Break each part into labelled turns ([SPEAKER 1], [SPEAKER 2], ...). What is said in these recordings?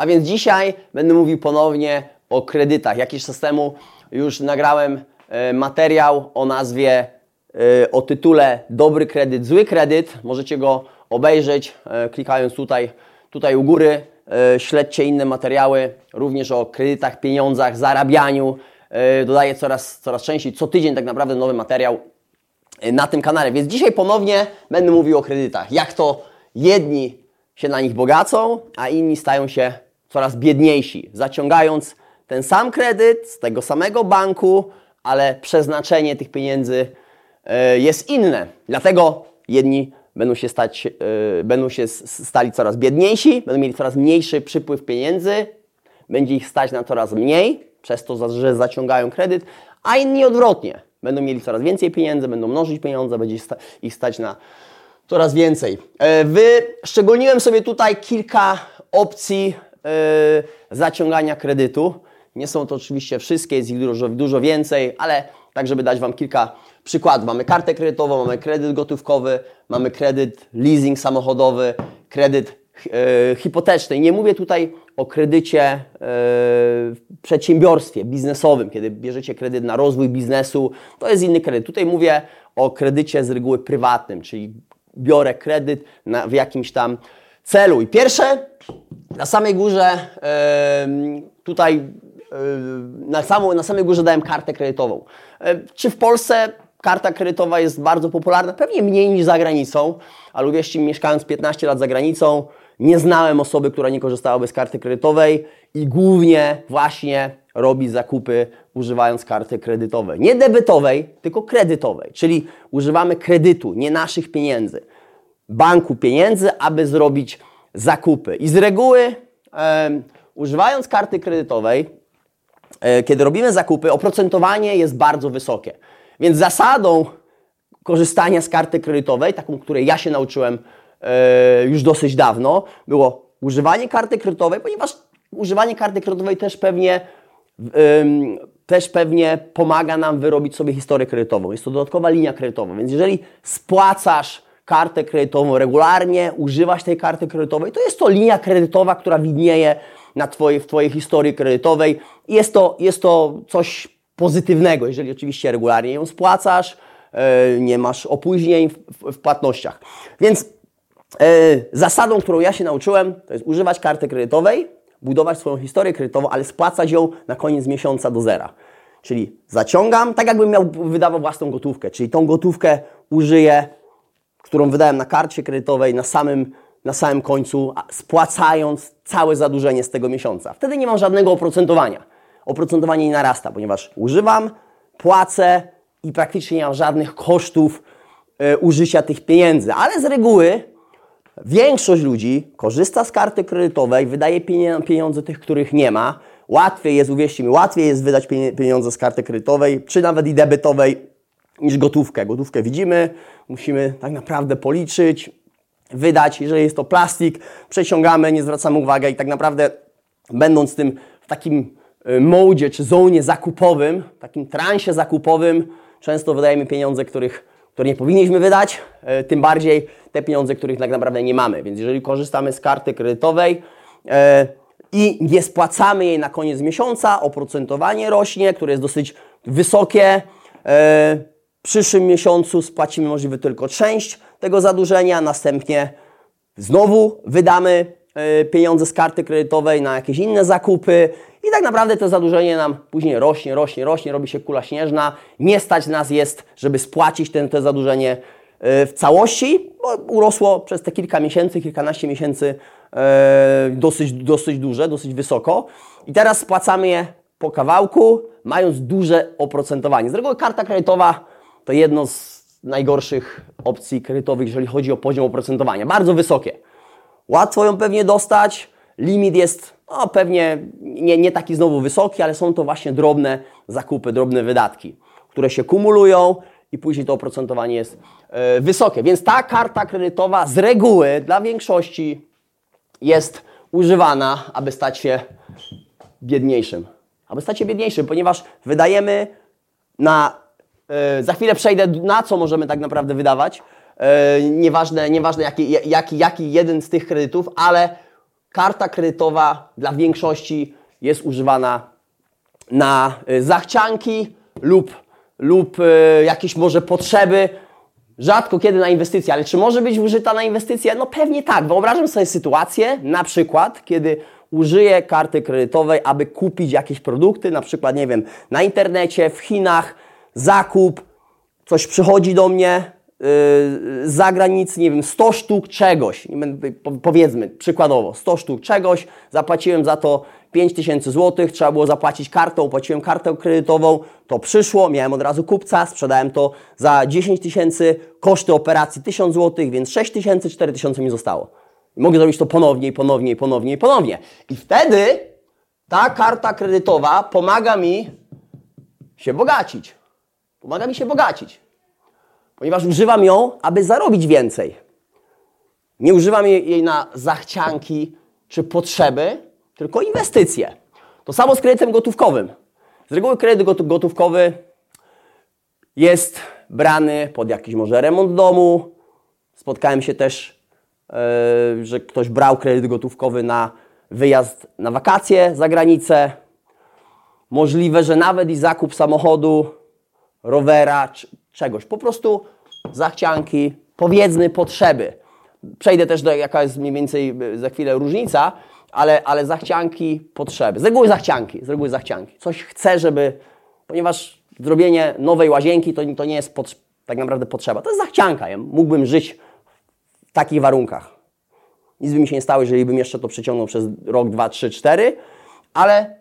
[SPEAKER 1] A więc dzisiaj będę mówił ponownie o kredytach. Jakiś czas temu już nagrałem e, materiał o nazwie, e, o tytule Dobry kredyt, zły kredyt. Możecie go obejrzeć e, klikając tutaj, tutaj u góry. Śledźcie inne materiały, również o kredytach, pieniądzach, zarabianiu. Dodaję coraz, coraz częściej, co tydzień tak naprawdę nowy materiał na tym kanale. Więc dzisiaj ponownie będę mówił o kredytach. Jak to jedni się na nich bogacą, a inni stają się coraz biedniejsi, zaciągając ten sam kredyt z tego samego banku, ale przeznaczenie tych pieniędzy e, jest inne. Dlatego jedni będą się, stać, e, będą się stali coraz biedniejsi, będą mieli coraz mniejszy przypływ pieniędzy, będzie ich stać na coraz mniej, przez to, że zaciągają kredyt, a inni odwrotnie. Będą mieli coraz więcej pieniędzy, będą mnożyć pieniądze, będzie ich stać na coraz więcej. E, wyszczególniłem sobie tutaj kilka opcji zaciągania kredytu. Nie są to oczywiście wszystkie, jest ich dużo, dużo więcej, ale tak, żeby dać Wam kilka przykładów. Mamy kartę kredytową, mamy kredyt gotówkowy, mamy kredyt leasing samochodowy, kredyt e, hipoteczny. Nie mówię tutaj o kredycie e, w przedsiębiorstwie biznesowym, kiedy bierzecie kredyt na rozwój biznesu, to jest inny kredyt. Tutaj mówię o kredycie z reguły prywatnym, czyli biorę kredyt na, w jakimś tam celu. I pierwsze, na samej górze, tutaj na, samą, na samej górze dałem kartę kredytową. Czy w Polsce karta kredytowa jest bardzo popularna? Pewnie mniej niż za granicą, ale uwierzcie mi, mieszkając 15 lat za granicą, nie znałem osoby, która nie korzystałaby z karty kredytowej i głównie właśnie robi zakupy używając karty kredytowej. Nie debetowej, tylko kredytowej, czyli używamy kredytu, nie naszych pieniędzy, banku pieniędzy, aby zrobić zakupy. I z reguły, e, używając karty kredytowej, E, kiedy robimy zakupy, oprocentowanie jest bardzo wysokie. Więc zasadą korzystania z karty kredytowej, taką, której ja się nauczyłem e, już dosyć dawno, było używanie karty kredytowej, ponieważ używanie karty kredytowej też pewnie, też pewnie pomaga nam wyrobić sobie historię kredytową. Jest to dodatkowa linia kredytowa, więc jeżeli spłacasz kartę kredytową regularnie, używasz tej karty kredytowej, to jest to linia kredytowa, która widnieje na twoje, w Twojej historii kredytowej. Jest to, jest to coś pozytywnego, jeżeli oczywiście regularnie ją spłacasz, e, nie masz opóźnień w, w, w płatnościach. Więc e, zasadą, którą ja się nauczyłem, to jest używać karty kredytowej, budować swoją historię kredytową, ale spłacać ją na koniec miesiąca do zera. Czyli zaciągam, tak jakbym miał wydawał własną gotówkę, czyli tą gotówkę użyję, którą wydałem na karcie kredytowej na samym na samym końcu, spłacając całe zadłużenie z tego miesiąca. Wtedy nie mam żadnego oprocentowania. Oprocentowanie nie narasta, ponieważ używam, płacę i praktycznie nie mam żadnych kosztów y, użycia tych pieniędzy. Ale z reguły większość ludzi korzysta z karty kredytowej, wydaje pieniądze tych, których nie ma. Łatwiej jest, uwierzcie mi, łatwiej jest wydać pieniądze z karty kredytowej, czy nawet i debetowej, niż gotówkę. Gotówkę widzimy, musimy tak naprawdę policzyć, wydać, jeżeli jest to plastik, przeciągamy, nie zwracamy uwagi i tak naprawdę będąc tym w takim y, modzie czy zonie zakupowym, takim transie zakupowym, często wydajemy pieniądze, których, które nie powinniśmy wydać, y, tym bardziej te pieniądze, których tak naprawdę nie mamy. Więc jeżeli korzystamy z karty kredytowej y, i nie spłacamy jej na koniec miesiąca, oprocentowanie rośnie, które jest dosyć wysokie, w przyszłym miesiącu spłacimy możliwe tylko część tego zadłużenia, następnie znowu wydamy e, pieniądze z karty kredytowej na jakieś inne zakupy i tak naprawdę to zadłużenie nam później rośnie, rośnie, rośnie, robi się kula śnieżna. Nie stać nas jest, żeby spłacić ten, to zadłużenie e, w całości, bo urosło przez te kilka miesięcy, kilkanaście miesięcy e, dosyć, dosyć duże, dosyć wysoko i teraz spłacamy je po kawałku, mając duże oprocentowanie. Z reguły karta kredytowa to jedno z najgorszych opcji kredytowych, jeżeli chodzi o poziom oprocentowania. Bardzo wysokie. Łatwo ją pewnie dostać. Limit jest no, pewnie nie, nie taki znowu wysoki, ale są to właśnie drobne zakupy, drobne wydatki, które się kumulują i później to oprocentowanie jest yy, wysokie. Więc ta karta kredytowa z reguły dla większości jest używana, aby stać się biedniejszym. Aby stać się biedniejszym, ponieważ wydajemy na za chwilę przejdę na co możemy tak naprawdę wydawać. E, nieważne, nieważne jaki, jaki, jaki jeden z tych kredytów, ale karta kredytowa dla większości jest używana na y, zachcianki lub, lub jakieś może potrzeby, rzadko kiedy na inwestycje, ale czy może być użyta na inwestycje? No pewnie tak. Wyobrażam sobie sytuację, na przykład, kiedy użyję karty kredytowej, aby kupić jakieś produkty, na przykład, nie wiem, na internecie, w Chinach, zakup, coś przychodzi do mnie, z zagranicy, nie wiem, 100 sztuk czegoś, powiedzmy przykładowo, 100 sztuk czegoś, zapłaciłem za to 5000 zł, trzeba było zapłacić kartą, płaciłem kartę kredytową, to przyszło, miałem od razu kupca, sprzedałem to za 10 tysięcy, koszty operacji 1000 zł, więc 6 tysięcy, 4 tysiące mi zostało. I mogę zrobić to ponownie i ponownie i ponownie i ponownie. I wtedy ta karta kredytowa pomaga mi się bogacić. Pomaga mi się bogacić ponieważ używam ją, aby zarobić więcej. Nie używam jej na zachcianki czy potrzeby, tylko inwestycje. To samo z kredytem gotówkowym. Z reguły kredyt gotówkowy jest brany pod jakiś może remont domu. Spotkałem się też, yy, że ktoś brał kredyt gotówkowy na wyjazd na wakacje za granicę. Możliwe, że nawet i zakup samochodu, rowera czegoś. Po prostu zachcianki, powiedzmy potrzeby. Przejdę też do, jaka jest mniej więcej e, za chwilę różnica, ale, ale zachcianki, potrzeby. Z reguły zachcianki, z reguły zachcianki. Coś chcę, żeby, ponieważ zrobienie nowej łazienki to, to nie jest pot, tak naprawdę potrzeba. To jest zachcianka. Ja mógłbym żyć w takich warunkach. Nic by mi się nie stało, jeżeli bym jeszcze to przeciągnął przez rok, dwa, trzy, cztery, ale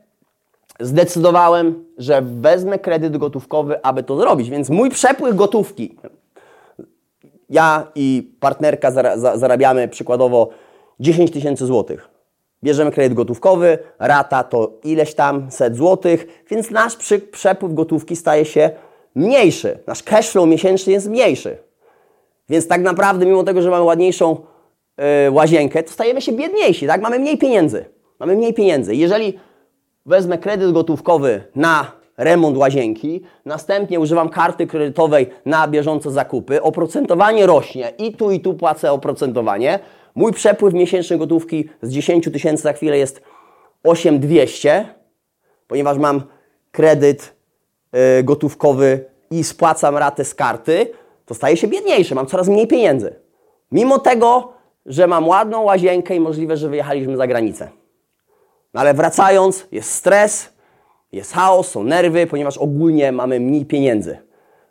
[SPEAKER 1] zdecydowałem, że wezmę kredyt gotówkowy, aby to zrobić. Więc mój przepływ gotówki, ja i partnerka zarabiamy przykładowo 10 tysięcy złotych. Bierzemy kredyt gotówkowy, rata to ileś tam set złotych, więc nasz przepływ gotówki staje się mniejszy. Nasz cashflow miesięczny jest mniejszy. Więc tak naprawdę, mimo tego, że mamy ładniejszą yy, łazienkę, to stajemy się biedniejsi, tak? Mamy mniej pieniędzy. Mamy mniej pieniędzy. Jeżeli wezmę kredyt gotówkowy na remont łazienki, następnie używam karty kredytowej na bieżące zakupy, oprocentowanie rośnie i tu i tu płacę oprocentowanie. Mój przepływ miesięczny gotówki z 10 tysięcy za chwilę jest 8200, ponieważ mam kredyt yy, gotówkowy i spłacam ratę z karty, to staję się biedniejszy, mam coraz mniej pieniędzy. Mimo tego, że mam ładną łazienkę i możliwe, że wyjechaliśmy za granicę. No ale wracając, jest stres, jest chaos, są nerwy, ponieważ ogólnie mamy mniej pieniędzy.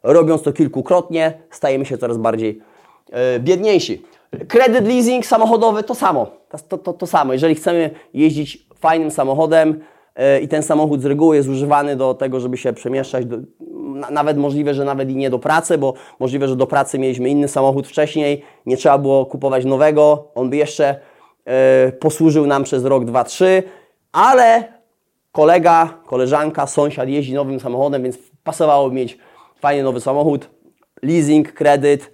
[SPEAKER 1] Robiąc to kilkukrotnie, stajemy się coraz bardziej yy, biedniejsi. Kredyt leasing samochodowy to samo. To, to, to samo. Jeżeli chcemy jeździć fajnym samochodem yy, i ten samochód z reguły jest używany do tego, żeby się przemieszczać, do, na, nawet możliwe, że nawet i nie do pracy, bo możliwe, że do pracy mieliśmy inny samochód wcześniej, nie trzeba było kupować nowego, on by jeszcze yy, posłużył nam przez rok, dwa, trzy, ale kolega, koleżanka, sąsiad jeździ nowym samochodem, więc pasowało mieć fajny nowy samochód, leasing, kredyt,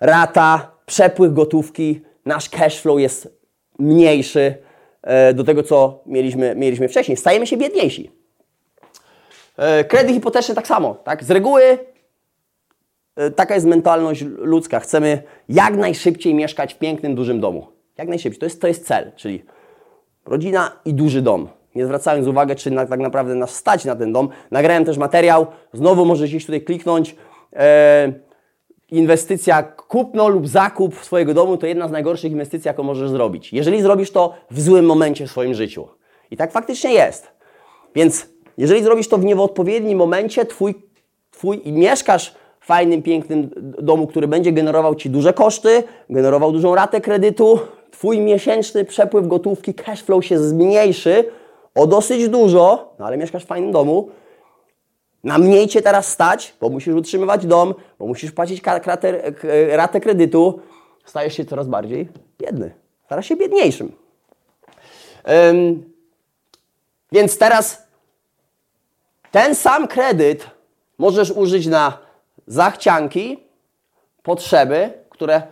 [SPEAKER 1] rata, przepływ gotówki, nasz cash flow jest mniejszy e, do tego, co mieliśmy, mieliśmy wcześniej. Stajemy się biedniejsi. E, kredyt hipoteczny tak samo. Tak? Z reguły e, taka jest mentalność ludzka. Chcemy jak najszybciej mieszkać w pięknym, dużym domu. Jak najszybciej. To jest, to jest cel, czyli rodzina i duży dom nie zwracając uwagi, czy na, tak naprawdę nas stać na ten dom. Nagrałem też materiał, znowu możesz gdzieś tutaj kliknąć. E, inwestycja kupno lub zakup swojego domu to jedna z najgorszych inwestycji, jaką możesz zrobić. Jeżeli zrobisz to w złym momencie w swoim życiu. I tak faktycznie jest. Więc jeżeli zrobisz to w nieodpowiednim momencie, twój, twój i mieszkasz w fajnym, pięknym domu, który będzie generował Ci duże koszty, generował dużą ratę kredytu, Twój miesięczny przepływ gotówki, cash flow się zmniejszy, o dosyć dużo, no ale mieszkasz w fajnym domu, na mniej Cię teraz stać, bo musisz utrzymywać dom, bo musisz płacić ratę, ratę kredytu, stajesz się coraz bardziej biedny. Starasz się biedniejszym. Ym, więc teraz ten sam kredyt możesz użyć na zachcianki, potrzeby, które,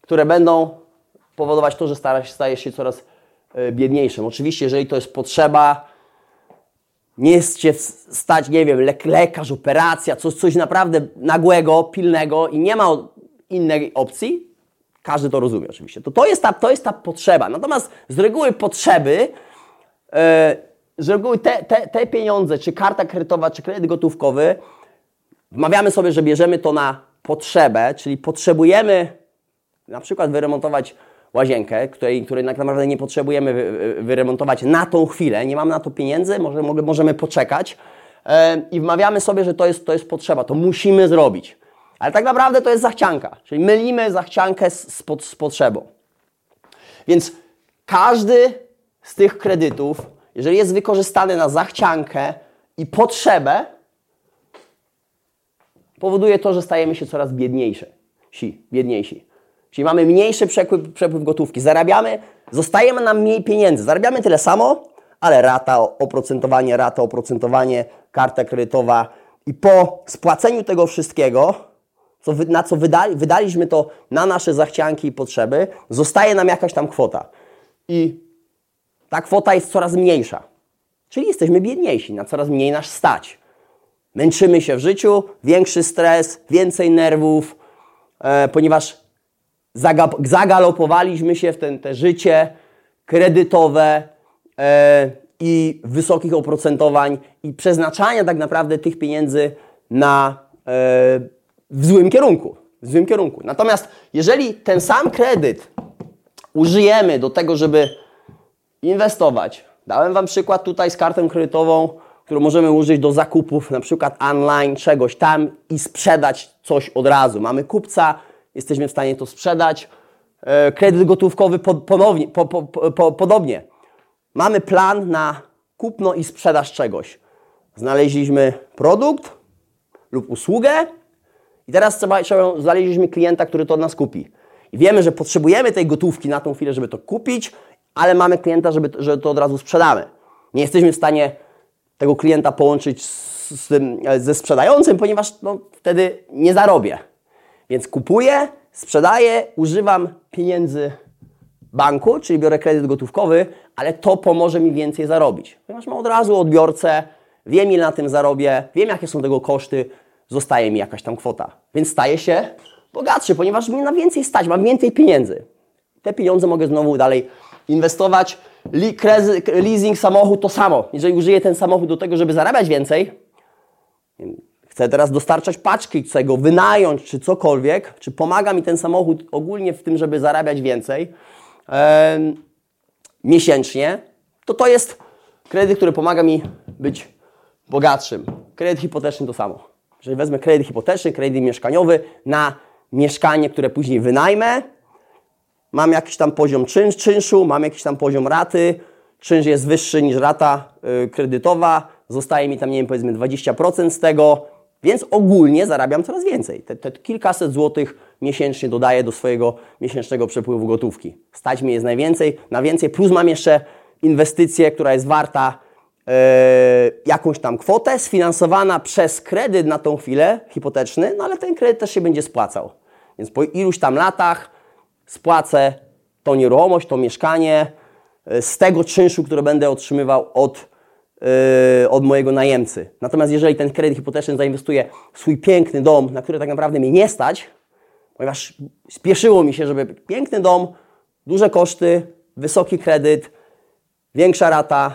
[SPEAKER 1] które będą powodować to, że stajesz się coraz E, biedniejszym. Oczywiście, jeżeli to jest potrzeba, nie jest Cię stać, nie wiem, lekarz, operacja, coś, coś naprawdę nagłego, pilnego i nie ma innej opcji, Każdy to rozumie oczywiście. To, to, jest, ta, to jest ta potrzeba. Natomiast z reguły potrzeby, e, z reguły te, te, te pieniądze, czy karta kredytowa, czy kredyt gotówkowy, wmawiamy sobie, że bierzemy to na potrzebę, czyli potrzebujemy na przykład wyremontować łazienkę, której, której tak naprawdę nie potrzebujemy wyremontować na tą chwilę, nie mamy na to pieniędzy, może, możemy poczekać e, i wmawiamy sobie, że to jest, to jest potrzeba, to musimy zrobić. Ale tak naprawdę to jest zachcianka, czyli mylimy zachciankę z, z, z potrzebą. Więc każdy z tych kredytów, jeżeli jest wykorzystany na zachciankę i potrzebę, powoduje to, że stajemy się coraz biedniejsi. Si, biedniejsi. Czyli mamy mniejszy przepływ, przepływ gotówki. Zarabiamy, zostajemy nam mniej pieniędzy. Zarabiamy tyle samo, ale rata, oprocentowanie, rata, oprocentowanie, karta kredytowa i po spłaceniu tego wszystkiego, co, na co wydali, wydaliśmy to na nasze zachcianki i potrzeby, zostaje nam jakaś tam kwota. I ta kwota jest coraz mniejsza. Czyli jesteśmy biedniejsi, na coraz mniej nas stać. Męczymy się w życiu, większy stres, więcej nerwów, e, ponieważ zagalopowaliśmy się w ten, te życie kredytowe e, i wysokich oprocentowań i przeznaczania tak naprawdę tych pieniędzy na, e, w złym kierunku. W złym kierunku. Natomiast jeżeli ten sam kredyt użyjemy do tego, żeby inwestować, dałem Wam przykład tutaj z kartą kredytową, którą możemy użyć do zakupów, na przykład online, czegoś tam i sprzedać coś od razu. Mamy kupca, jesteśmy w stanie to sprzedać. E, kredyt gotówkowy ponownie, po, po, po, podobnie. Mamy plan na kupno i sprzedaż czegoś. Znaleźliśmy produkt lub usługę i teraz trzeba, trzeba, znaleźliśmy klienta, który to od nas kupi. I wiemy, że potrzebujemy tej gotówki na tą chwilę, żeby to kupić, ale mamy klienta, żeby, że to od razu sprzedamy. Nie jesteśmy w stanie tego klienta połączyć z, z tym, ze sprzedającym, ponieważ no, wtedy nie zarobię. Więc kupuję, sprzedaję, używam pieniędzy banku, czyli biorę kredyt gotówkowy, ale to pomoże mi więcej zarobić. Ponieważ mam od razu odbiorcę, wiem ile na tym zarobię, wiem jakie są tego koszty, zostaje mi jakaś tam kwota. Więc staję się bogatszy, ponieważ mnie na więcej stać, mam więcej pieniędzy. Te pieniądze mogę znowu dalej inwestować. Leasing samochód to samo. Jeżeli użyję ten samochód do tego, żeby zarabiać więcej, chcę teraz dostarczać paczki, chcę go wynająć, czy cokolwiek, czy pomaga mi ten samochód ogólnie w tym, żeby zarabiać więcej e, miesięcznie, to to jest kredyt, który pomaga mi być bogatszym. Kredyt hipoteczny to samo. Jeżeli wezmę kredyt hipoteczny, kredyt mieszkaniowy na mieszkanie, które później wynajmę, mam jakiś tam poziom czynsz, czynszu, mam jakiś tam poziom raty, czynsz jest wyższy niż rata y, kredytowa, zostaje mi tam, nie wiem, powiedzmy 20% z tego, więc ogólnie zarabiam coraz więcej. Te, te, kilkaset złotych miesięcznie dodaję do swojego miesięcznego przepływu gotówki. Stać mi jest najwięcej, na więcej, plus mam jeszcze inwestycję, która jest warta yy, jakąś tam kwotę, sfinansowana przez kredyt na tą chwilę, hipoteczny, no ale ten kredyt też się będzie spłacał. Więc po iluś tam latach spłacę tą nieruchomość, to mieszkanie e, z tego czynszu, które będę otrzymywał od yy, od mojego najemcy. Natomiast jeżeli ten kredyt hipoteczny zainwestuje w swój piękny dom, na który tak naprawdę mnie nie stać, ponieważ spieszyło mi się, żeby piękny dom, duże koszty, wysoki kredyt, większa rata,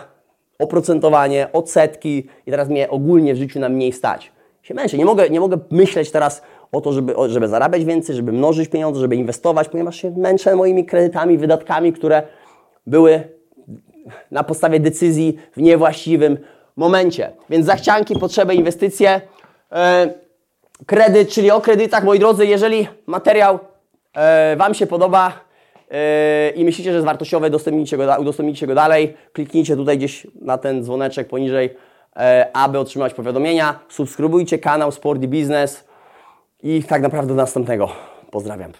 [SPEAKER 1] oprocentowanie, odsetki i teraz mnie ogólnie w życiu na mniej stać. Się męczę. Nie mogę, nie mogę myśleć teraz o to, żeby, żeby zarabiać więcej, żeby mnożyć pieniądze, żeby inwestować, ponieważ się męczę moimi kredytami, wydatkami, które były na podstawie decyzji w niewłaściwym momencie. Więc zachcianki, potrzeby, inwestycje, e, kredyt, czyli o kredytach. Moi drodzy, jeżeli materiał e, Wam się podoba e, i myślicie, że jest wartościowy, udostępnijcie go, udostępnijcie go dalej. Kliknijcie tutaj gdzieś na ten dzwoneczek poniżej, aby otrzymać powiadomienia. Subskrybujcie kanał Sport i Biznes i tak naprawdę do następnego. Pozdrawiam.